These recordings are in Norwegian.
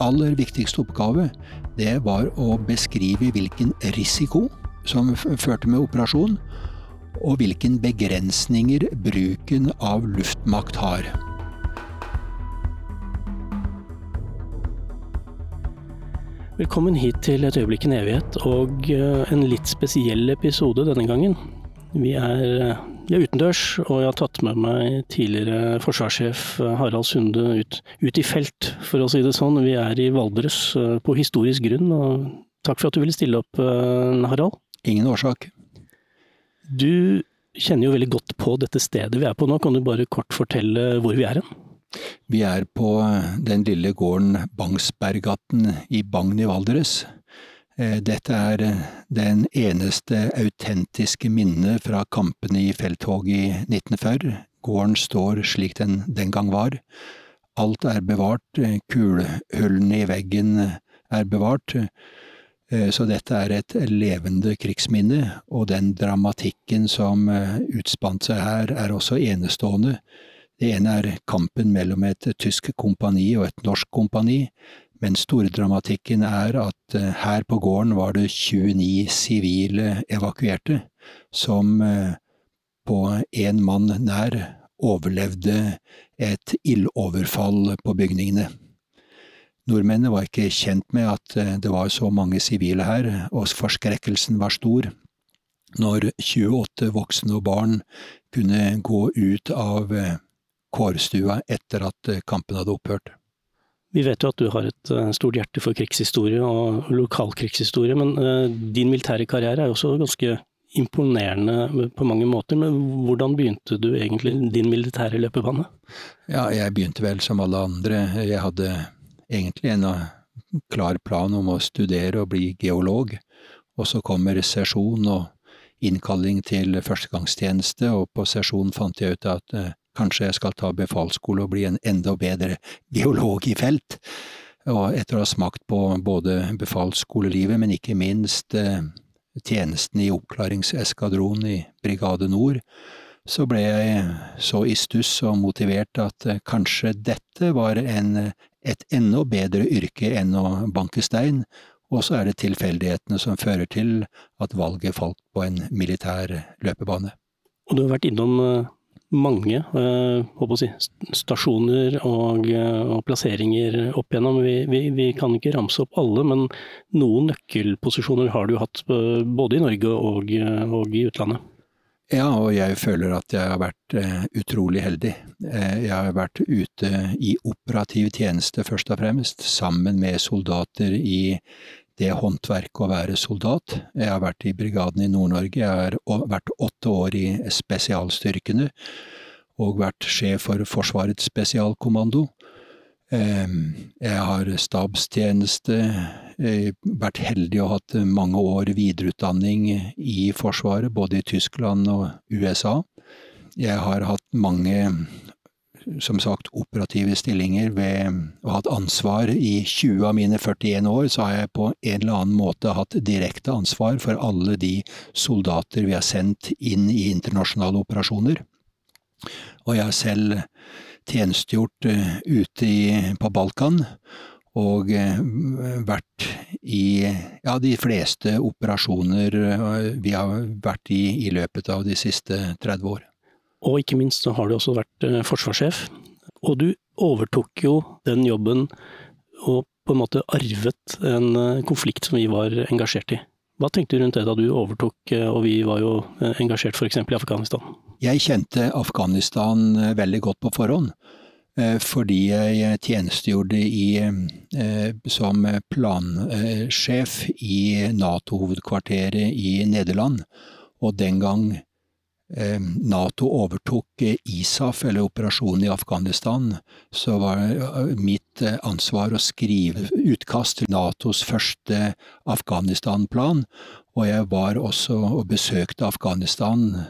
aller viktigste oppgave, det var å beskrive hvilken risiko som førte med operasjon, og hvilken begrensninger bruken av luftmakt har. Velkommen hit til Et øyeblikk en evighet, og eh, en litt spesiell episode denne gangen. Vi er, eh, er utendørs, og jeg har tatt med meg tidligere forsvarssjef eh, Harald Sunde ut, ut, i felt, for å si det sånn. Vi er i Valdres på historisk grunn, og takk for at du ville stille opp, Harald. Ingen årsak. Du kjenner jo veldig godt på dette stedet vi er på nå, kan du bare kort fortelle hvor vi er hen? Vi er på den lille gården Bangsbergaten i Bagn i Valdres. Eh, dette er den eneste autentiske minnet fra kampene i felttoget i 1940. Gården står slik den den gang var. Alt er bevart, kulehullene i veggen er bevart. Eh, så dette er et levende krigsminne, og den dramatikken som eh, utspant seg her, er også enestående. Det ene er kampen mellom et tysk kompani og et norsk kompani, men stordramatikken er at eh, her på gården var det 29 sivile evakuerte, som eh, på én mann nær overlevde et ildoverfall på bygningene. Nordmennene var ikke kjent med at eh, det var så mange sivile her, og forskrekkelsen var stor. Når 28 voksne og barn kunne gå ut av kårstua etter at kampen hadde opphørt. Vi vet jo at du har et eh, stort hjerte for krigshistorie og lokalkrigshistorie, men eh, din militære karriere er jo også ganske imponerende på mange måter. Men hvordan begynte du egentlig din militære løpebane? Ja, jeg begynte vel som alle andre. Jeg hadde egentlig en klar plan om å studere og bli geolog. Og så kommer sesjon og innkalling til førstegangstjeneste, og på sesjon fant jeg ut at Kanskje jeg skal ta befalsskole og bli en enda bedre geolog i felt. Og etter å ha smakt på både befalsskolelivet, men ikke minst eh, tjenesten i oppklaringseskadronen i Brigade Nord, så ble jeg så i stuss og motivert at eh, kanskje dette var en, et enda bedre yrke enn å banke stein, og så er det tilfeldighetene som fører til at valget falt på en militær løpebane. Og du har vært innom eh, mange eh, si, stasjoner og, eh, og, plasseringer opp igjennom. Vi, vi, vi, kan ikke ramse opp alle, men noen nøkkelposisjoner har du hatt eh, både i Norge og, og i utlandet. Ja, og jeg føler at jeg har vært utrolig heldig. Jeg har vært ute i operativ tjeneste først og fremst, sammen med soldater i det håndverket å være soldat. Jeg har vært i brigaden i Nord-Norge, jeg har vært åtte år i spesialstyrkene og vært sjef for Forsvarets spesialkommando. Ehm, jeg har stabstjeneste, eh, vært heldig og hatt mange år videreutdanning i Forsvaret, både i Tyskland og USA. Jeg har hatt mange som sagt operative stillinger ved ha hatt ansvar i 20 av mine 41 år, så har jeg på en eller annen måte hatt direkte ansvar for alle de soldater vi har sendt inn i internasjonale operasjoner. Og jeg har selv tjenestegjort uh, ute i, på Balkan, og uh, vært i ja, de fleste operasjoner uh, vi har vært i i løpet av de siste 30 år. Og ikke minst så har du også vært eh, forsvarssjef. Og du overtok jo den jobben og på en måte arvet en konflikt som vi var engasjert i. Hva tenkte du rundt det da du overtok, og vi var jo engasjert f.eks. i Afghanistan? Jeg kjente Afghanistan veldig godt på forhånd. Fordi jeg tjenestegjorde i, som plansjef i Nato-hovedkvarteret i Nederland. Og den gang Nato overtok ISAF, eller operasjonen i Afghanistan, så var mitt ansvar å skrive utkast til Natos første Afghanistan-plan. Og jeg var også og besøkte Afghanistan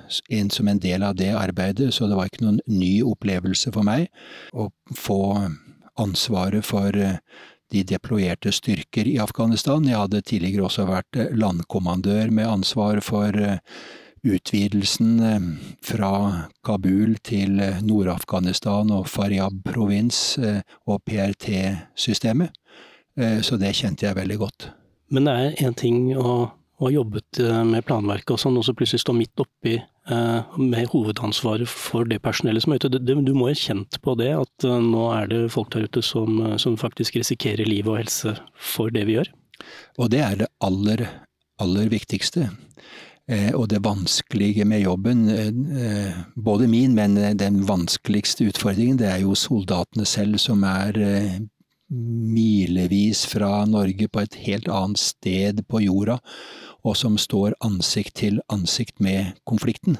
som en del av det arbeidet, så det var ikke noen ny opplevelse for meg å få ansvaret for de deployerte styrker i Afghanistan. Jeg hadde tidligere også vært landkommandør med ansvar for utvidelsen eh, fra Kabul til eh, Nord-Afghanistan og Faryab-provins eh, og PRT-systemet. Så det kjente jeg veldig godt. Men det er én ting å, å ha jobbet med planverket og sånn, og så plutselig stå midt oppi med hovedansvaret for det personellet som er ute. Du må jo kjent på det, at nå er det folk der ute som, som faktisk risikerer liv og helse for det vi gjør? Og det er det aller, aller viktigste. Eh, og det vanskelige med jobben, eh, både min, men den vanskeligste utfordringen, det er jo soldatene selv som er eh, milevis fra Norge på et helt annet sted på jorda, og som står ansikt til ansikt med konflikten.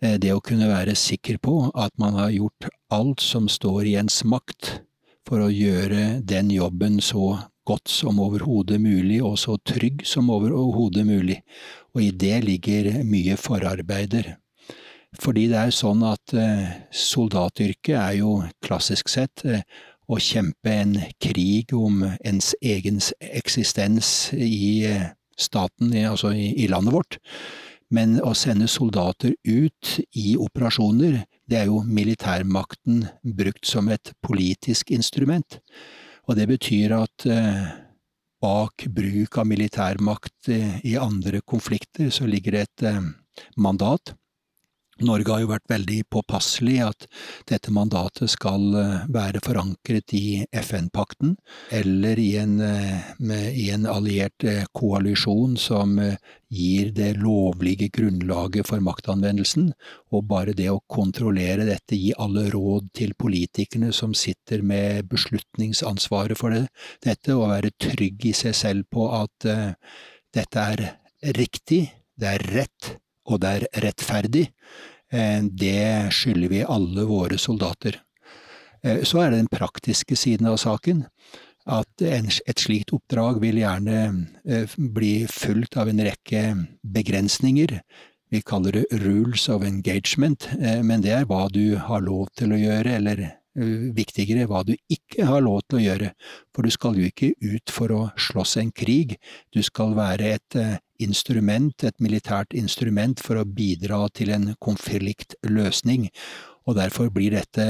Det å kunne være sikker på at man har gjort alt som står i ens makt for å gjøre den jobben så godt som overhodet mulig, og så trygg som overhodet mulig, og i det ligger mye forarbeider. Fordi det er sånn at eh, soldatyrket er jo klassisk sett eh, å kjempe en krig om ens egen eksistens i eh, staten, altså i landet vårt. Men å sende soldater ut i operasjoner, det er jo militærmakten brukt som et politisk instrument. Og det betyr at bak bruk av militærmakt i andre konflikter så ligger det et eh, mandat. Norge har jo vært veldig påpasselig at dette mandatet skal eh, være forankret i FN-pakten, eller i en, eh, i en, alliert koalisjon som gir det lovlige grunnlaget for maktanvendelsen, og bare det å kontrollere dette, gi alle råd til politikerne som sitter med beslutningsansvaret for det, dette, og være trygg i seg selv på at uh, dette er riktig, det er rett, og det er rettferdig, uh, det skylder vi alle våre soldater. Uh, så er det den praktiske siden av saken at et slikt oppdrag vil gjerne eh, bli fulgt av en rekke begrensninger. Vi kaller det rules of engagement, eh, men det er hva du har lov til å gjøre, eller eh, viktigere, hva du ikke har lov til å gjøre. For du skal jo ikke ut for å slåss en krig, du skal være et instrument, et militært instrument for å bidra til en konfliktløsning. Og derfor blir dette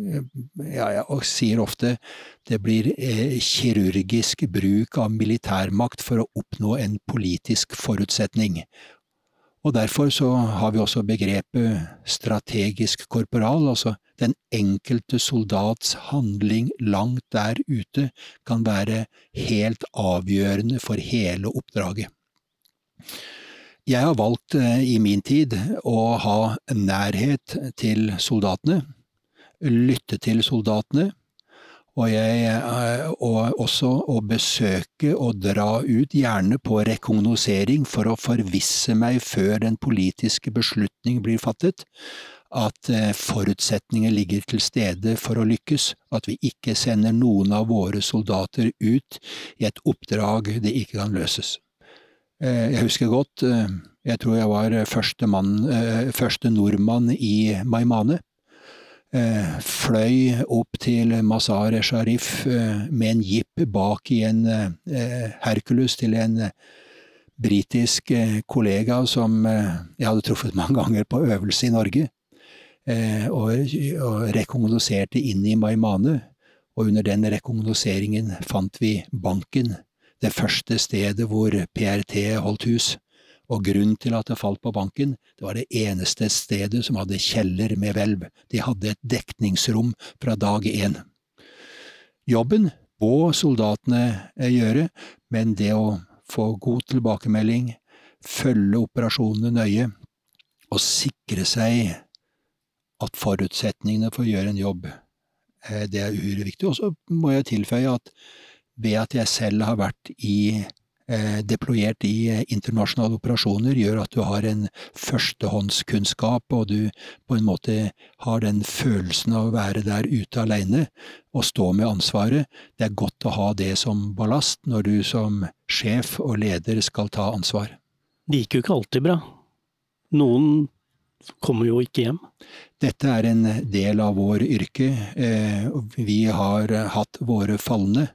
ja, jeg sier ofte det blir eh, kirurgisk bruk av militærmakt for å oppnå en politisk forutsetning. Og derfor så har vi også begrepet strategisk korporal, altså den enkelte soldats handling langt der ute kan være helt avgjørende for hele oppdraget. Jeg har valgt eh, i min tid å ha nærhet til soldatene lytte til soldatene, og, jeg, eh, og også å besøke og dra ut, gjerne på rekognosering, for å forvisse meg før den politiske beslutning blir fattet, at eh, forutsetninger ligger til stede for å lykkes, at vi ikke sender noen av våre soldater ut i et oppdrag det ikke kan løses. Eh, jeg husker godt, jeg tror jeg var første, mann, første nordmann i Maimane. Eh, fløy opp til Mazar-e-Sharif eh, med en jeep bak i en eh, Hercules til en britisk kollega som jeg hadde truffet mange ganger på øvelse i Norge, og, og rekognoserte inn i Maimane. Og under den rekognoseringen fant vi banken, det første stedet hvor PRT holdt hus. Og grunnen til at det falt på banken, det var det eneste stedet som hadde kjeller med hvelv. De hadde et dekningsrom fra dag én. Jobben må soldatene gjøre, men det å få god tilbakemelding, følge operasjonene nøye og sikre seg at forutsetningene for å gjøre en jobb, eh, det er uhyre viktig. Og så må jeg tilføye at ved at jeg selv har vært i Eh, deployert i eh, internasjonale operasjoner, gjør at du har en førstehåndskunnskap, og du på en måte har den følelsen av å være der ute alene og stå med ansvaret. Det er godt å ha det som ballast når du som sjef og leder skal ta ansvar. Det gikk jo ikke alltid bra. Noen kommer jo ikke hjem. Dette er en del av vår yrke. Eh, vi har hatt våre falne.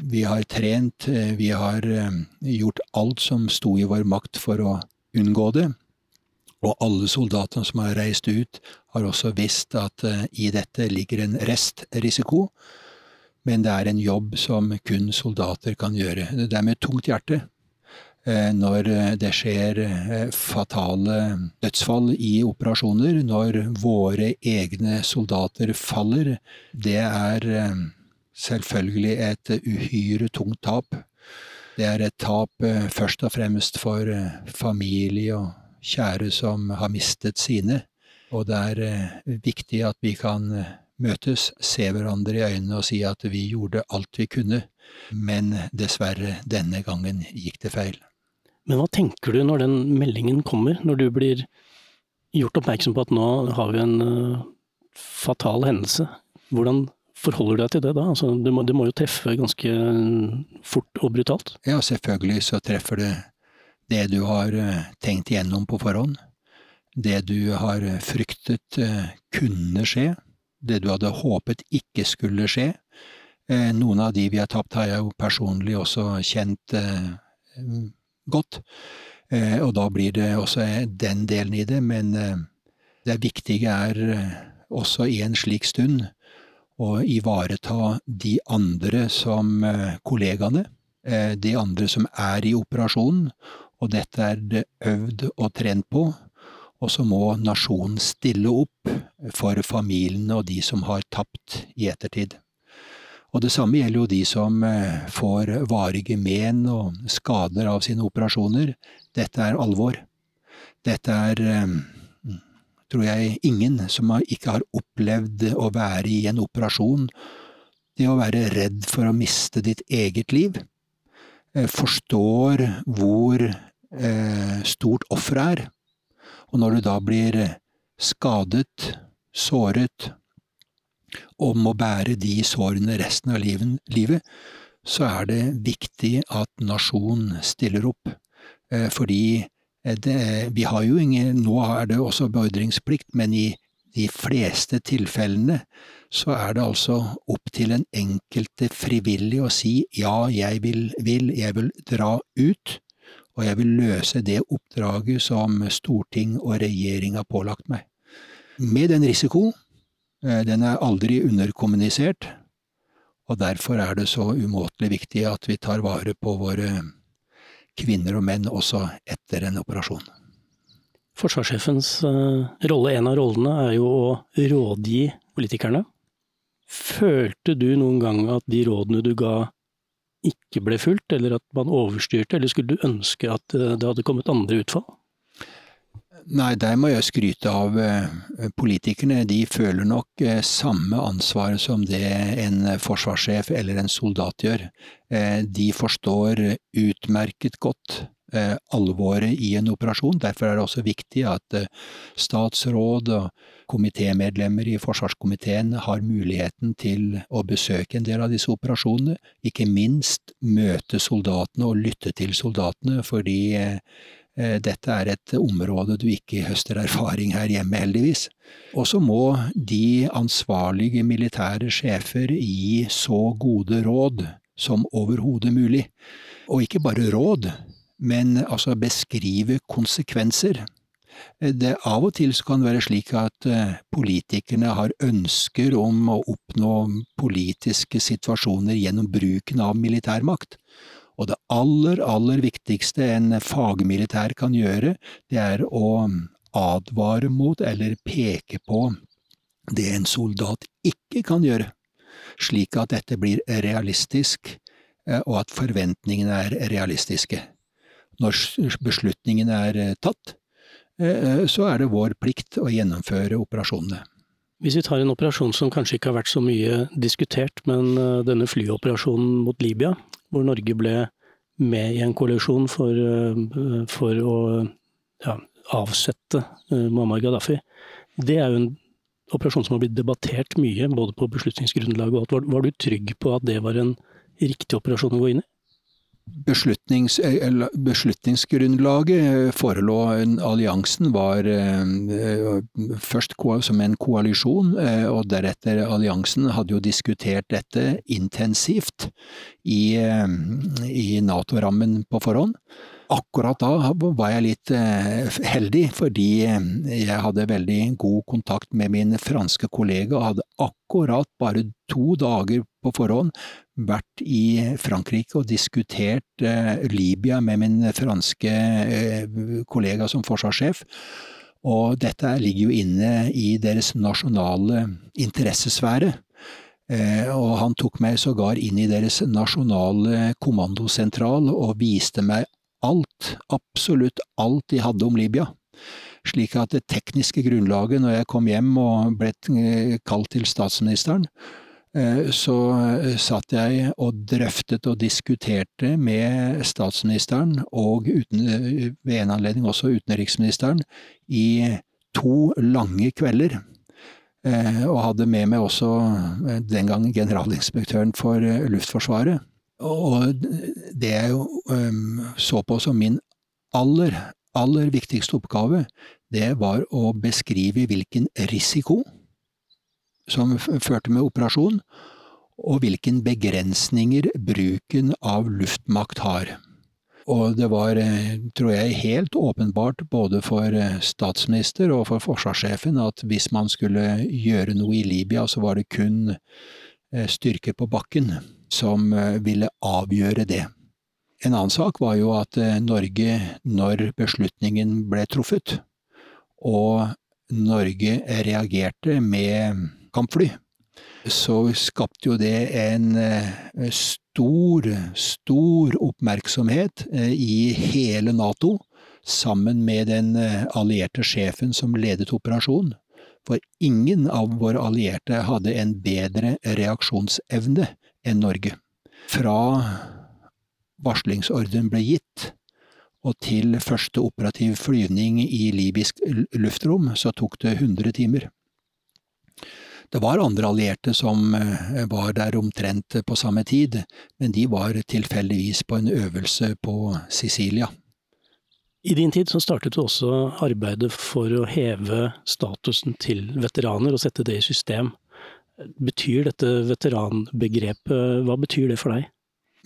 Vi har trent, eh, vi har eh, gjort alt som sto i vår makt for å unngå det. Og alle soldatene som har reist ut, har også visst at eh, i dette ligger en restrisiko. Men det er en jobb som kun soldater kan gjøre. Det er med tungt hjerte når det skjer fatale dødsfall i operasjoner, når våre egne soldater faller. Det er selvfølgelig et uhyre tungt tap. Det er et tap eh, først og fremst for eh, familie og kjære som har mistet sine, og det er eh, viktig at vi kan møtes, se hverandre i øynene og si at vi gjorde alt vi kunne, men dessverre, denne gangen gikk det feil. Men hva tenker du når den meldingen kommer, når du blir gjort oppmerksom på at nå har vi en fatal hendelse? Hvordan forholder du deg til det da? Altså, det, må, det, må, jo treffe ganske fort og brutalt? Ja, selvfølgelig så treffer det det du har eh, tenkt igjennom på forhånd. Det du har eh, fryktet eh, kunne skje. Det du hadde håpet ikke skulle skje. Noen av de vi har tapt, har jeg jo personlig også kjent godt. Og da blir det også den delen i det, men det viktige er også i en slik stund å ivareta de andre som eh, kollegaene, eh, de andre som er i operasjonen, og dette er det øvd og trent på. Og så må nasjonen stille opp for familiene og de som har tapt i ettertid. Og det samme gjelder jo de som eh, får varige men og skader av sine operasjoner. Dette er alvor. Dette er tror jeg ingen som ikke har opplevd å være i en operasjon, det å være redd for å miste ditt eget liv, eh, forstår hvor eh, stort offeret er. Og når du da blir skadet, såret, og må bære de sårene resten av livet, så er det viktig at nasjonen stiller opp. Eh, fordi Eh, det, vi har jo ingen Nå er det også beordringsplikt, men i de fleste tilfellene så er det altså opp til den enkelte frivillig å si ja, jeg vil, vil, jeg vil dra ut, og jeg vil løse det oppdraget som storting og regjering har pålagt meg. Med den risiko, eh, den er aldri underkommunisert, og derfor er det så umåtelig viktig at vi tar vare på våre kvinner og menn også etter en operasjon. Forsvarssjefens eh, rolle, en av rollene, er jo å rådgi politikerne. Følte du noen gang at de rådene du ga ikke ble fulgt, eller at man overstyrte, eller skulle du ønske at eh, det hadde kommet andre utfall? Nei, der må jeg skryte av eh, politikerne. De føler nok eh, samme ansvar som det en forsvarssjef eller en soldat gjør. Eh, de forstår utmerket godt alvoret i en operasjon. Derfor er det også viktig at statsråd og komitémedlemmer i forsvarskomiteen har muligheten til å besøke en del av disse operasjonene. Ikke minst møte soldatene og lytte til soldatene, fordi dette er et område du ikke høster erfaring her hjemme, heldigvis. Og så må de ansvarlige militære sjefer gi så gode råd som overhodet mulig. Og ikke bare råd, men altså beskrive konsekvenser. Eh, det Av og til kan det være slik at eh, politikerne har ønsker om å oppnå politiske situasjoner gjennom bruken av militærmakt. Og det aller, aller viktigste en fagmilitær kan gjøre, det er å advare mot eller peke på det en soldat ikke kan gjøre. slik at dette blir realistisk, og at forventningene er realistiske. Når beslutningen er tatt, så er det vår plikt å gjennomføre operasjonene. Hvis vi tar en operasjon som kanskje ikke har vært så mye diskutert, men denne flyoperasjonen mot Libya, hvor Norge ble med i en koalisjon for, eh, for å ja, avsette eh, Muammar Gaddafi. Det er jo en operasjon som har blitt debattert mye, både på beslutningsgrunnlaget og alt. Var, var du trygg på at det var en riktig operasjon å gå inn i? Beslutnings, beslutningsgrunnlaget eh, forelå Alliansen var eh, først som en koalisjon, eh, og deretter alliansen hadde jo diskutert dette intensivt i, i Nato-rammen på forhånd. Akkurat da var jeg litt heldig, fordi jeg hadde veldig god kontakt med min franske kollega og hadde akkurat bare to dager på forhånd vært i Frankrike og diskutert eh, Libya med min franske eh, kollega som forsvarssjef. Og dette ligger jo inne i deres nasjonale interessesfære. Eh, og han tok meg sågar inn i deres nasjonale kommandosentral og viste meg alt, absolutt alt de hadde om Libya. Slik at det tekniske grunnlaget når jeg kom hjem og ble kalt til statsministeren, Eh, så eh, satt jeg og drøftet og diskuterte med statsministeren og uten, eh, ved en anledning også utenriksministeren i to lange kvelder. Og hadde med meg også den gang generalinspektøren for Luftforsvaret. Og det jeg så på som min aller, aller viktigste oppgave, det var å beskrive hvilken risiko som førte med operasjon, og hvilken begrensninger bruken av luftmakt har. Og det var, eh, tror jeg, helt åpenbart både for eh, statsminister og for forsvarssjefen at hvis man skulle gjøre noe i Libya, så var det kun eh, styrker på bakken som ville avgjøre det. En annen sak var jo at Norge, når beslutningen ble truffet, og Norge reagerte med kampfly, så skapte jo det en eh, stor, stor oppmerksomhet eh, i hele Nato, sammen med den eh, allierte sjefen som ledet operasjonen. For ingen av våre allierte hadde en bedre reaksjonsevne enn Norge. Fra varslingsordren ble gitt, og til første operativ flyvning i libysk luftrom, så tok det 100 timer. Det var andre allierte som eh, var der omtrent på samme tid, men de var tilfeldigvis på en øvelse på Sicilia. I din tid så startet du også arbeidet for å heve statusen til veteraner og sette det i system. Betyr dette veteranbegrepet, hva betyr det for deg?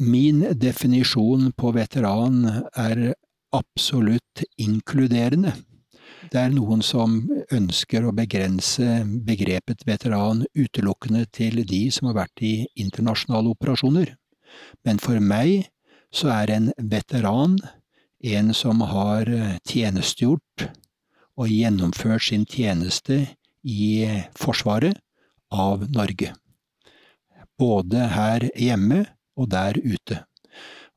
Min definisjon på veteran er absolutt inkluderende. Det er noen som ønsker å begrense begrepet veteran utelukkende til de som har vært i internasjonale operasjoner, men for meg så er en veteran en som har tjenestegjort og gjennomført sin tjeneste i Forsvaret av Norge, både her hjemme og der ute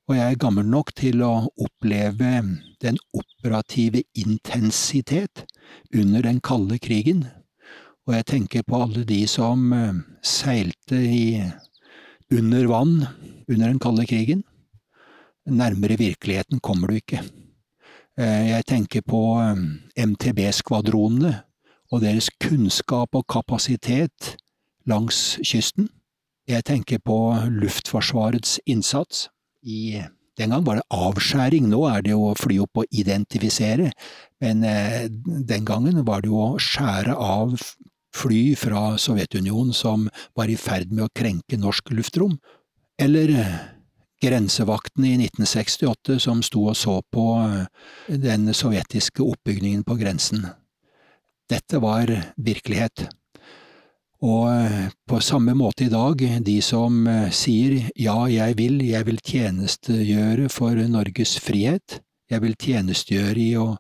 og jeg er gammel nok til å oppleve den operative intensitet under den kalde krigen, og jeg tenker på alle de som eh, seilte i, under vann under den kalde krigen. Nærmere virkeligheten kommer du ikke. Eh, jeg tenker på eh, MTB-skvadronene og deres kunnskap og kapasitet langs kysten. Jeg tenker på Luftforsvarets innsats i den gang var det avskjæring, nå er det jo å fly opp og identifisere, men eh, den gangen var det jo å skjære av fly fra Sovjetunionen som var i ferd med å krenke norsk luftrom, eller grensevaktene i 1968 som sto og så på eh, den sovjetiske oppbygningen på grensen. Dette var virkelighet. Og eh, på samme måte i dag, de som eh, sier ja, jeg vil, jeg vil tjenestegjøre for Norges frihet, jeg vil tjenestegjøre i og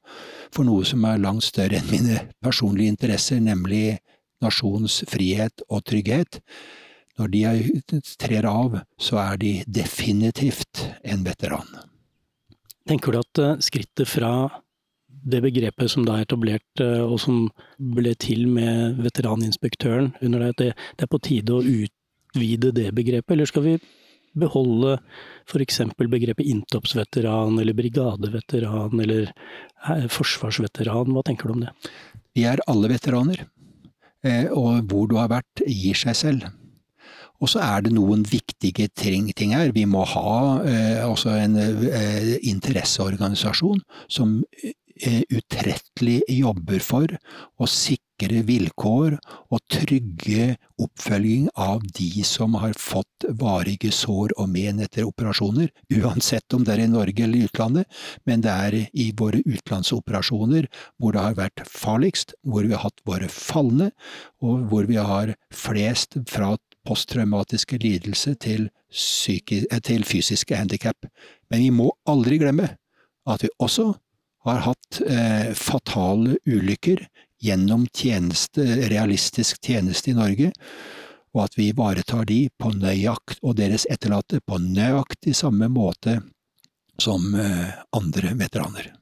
for noe som er langt større enn mine personlige interesser, nemlig nasjons frihet og trygghet. Når de trer av, så er de definitivt en veteran. Tenker du at eh, skrittet fra det begrepet som da er etablert, eh, og som ble til med veteraninspektøren under deg, det, det er på tide å utvide det begrepet, eller skal vi beholde f.eks. begrepet inntoppsveteran eller brigadeveteran eller eh, forsvarsveteran? Hva tenker du om det? Vi er alle veteraner, og hvor du har vært, gir seg selv. Og så er det noen viktige ting, her. Vi må ha eh, en eh, interesseorganisasjon som eh, utrettelig jobber for å sikre vilkår og trygge oppfølging av de som har fått varige sår og men etter operasjoner, uansett om det er i Norge eller i utlandet, men det er i våre utenlandsoperasjoner hvor det har vært farligst, hvor vi har hatt våre falne, og hvor vi har flest fra posttraumatiske lidelser til, eh, til fysiske handikap. Men vi må aldri glemme at vi også har hatt eh, fatale ulykker gjennom tjeneste, realistisk tjeneste i Norge, og at vi ivaretar de på nøyakt, og deres etterlatte på nøyaktig samme måte som eh, andre veteraner.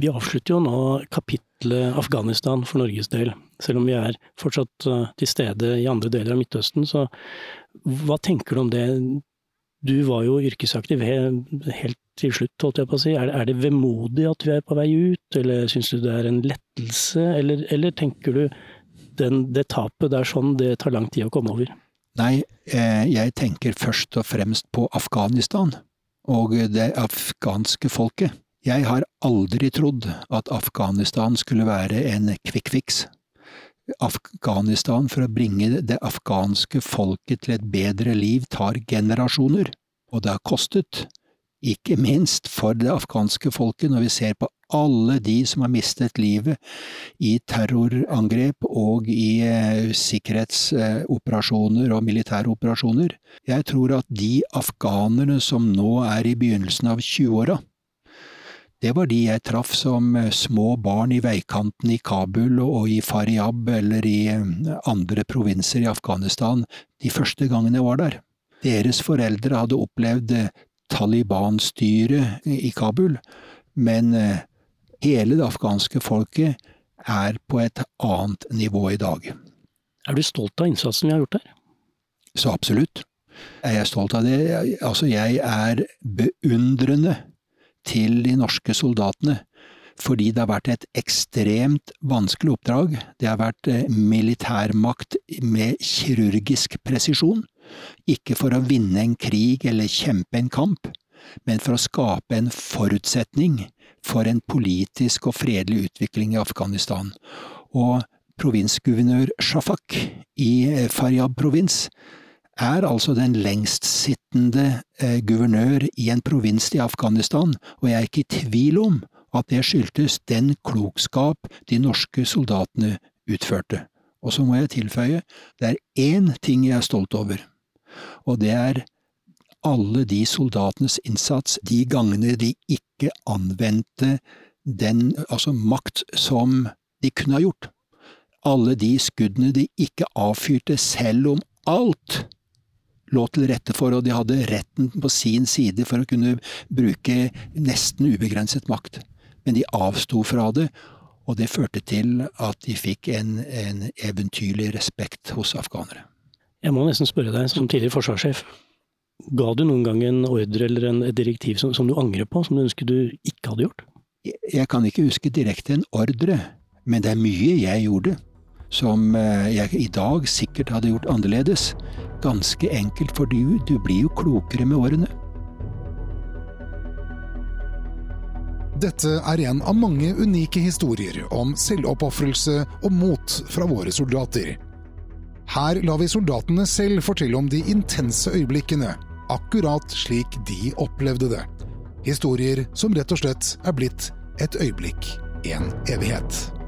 Vi avslutter jo nå kapitlet Afghanistan for Norges del. Selv om vi er fortsatt eh, til stede i andre deler av Midtøsten, så hva tenker du om det? Du var jo yrkesaktiv helt til slutt, holdt jeg på å si. Er det, vemodig at vi er på vei ut, eller syns du det er en lettelse, eller, eller tenker du den, det tapet der er sånn, det tar lang tid å komme over? Nei, eh, jeg tenker først og fremst på Afghanistan og det afghanske folket. Jeg har aldri trodd at Afghanistan skulle være en fix. Afghanistan for å bringe det afghanske folket til et bedre liv tar generasjoner, og det har kostet, ikke minst for det afghanske folket når vi ser på alle de som har mistet livet i terrorangrep og i eh, sikkerhetsoperasjoner og militære operasjoner. Jeg tror at de afghanerne som nå er i begynnelsen av 20-åra, det var de jeg traff som eh, små barn i veikanten i Kabul og i Faryab eller i eh, andre provinser i Afghanistan de første gangene jeg var der. Deres foreldre hadde opplevd eh, Taliban-styret i Kabul, men hele det afghanske folket er på et annet nivå i dag. Er du stolt av innsatsen vi har gjort der? Så absolutt. Er jeg stolt av det? Altså, jeg er beundrende til de norske soldatene, fordi det har vært et ekstremt vanskelig oppdrag. Det har vært eh, militærmakt med kirurgisk presisjon, ikke for å vinne en krig eller kjempe en kamp, men for å skape en forutsetning for en politisk og fredelig utvikling i Afghanistan. Og provinsguvernør Shafak i eh, Faryab provins er altså den lengstsittende eh, guvernør i en provins i Afghanistan, og jeg er ikke i tvil om at det skyldtes den klokskap de norske soldatene utførte. Og så må jeg tilføye, det er én ting jeg er stolt over, og det er alle de soldatenes innsats de gangene de ikke anvendte den altså makt som de kunne ha gjort. Alle de skuddene de ikke avfyrte selv om alt lå til rette for, og de hadde retten på sin side for å kunne bruke nesten ubegrenset makt. Men de avsto fra det, og det førte til at de fikk en, en eventyrlig respekt hos afghanere. Jeg må nesten spørre deg, som tidligere forsvarssjef, ga du noen gang en ordre eller en, et direktiv som, som, du angrer på, som du ønsker du ikke hadde gjort? Jeg, jeg kan ikke huske direkte en ordre, men det er mye jeg gjorde som eh, jeg i dag sikkert hadde gjort annerledes. Ganske enkelt fordi du blir jo klokere med årene. Dette er en av mange unike historier om selvoppofrelse og mot fra våre soldater. Her lar vi soldatene selv fortelle om de intense øyeblikkene, akkurat slik de opplevde det. Historier som rett og slett er blitt et øyeblikk, en evighet.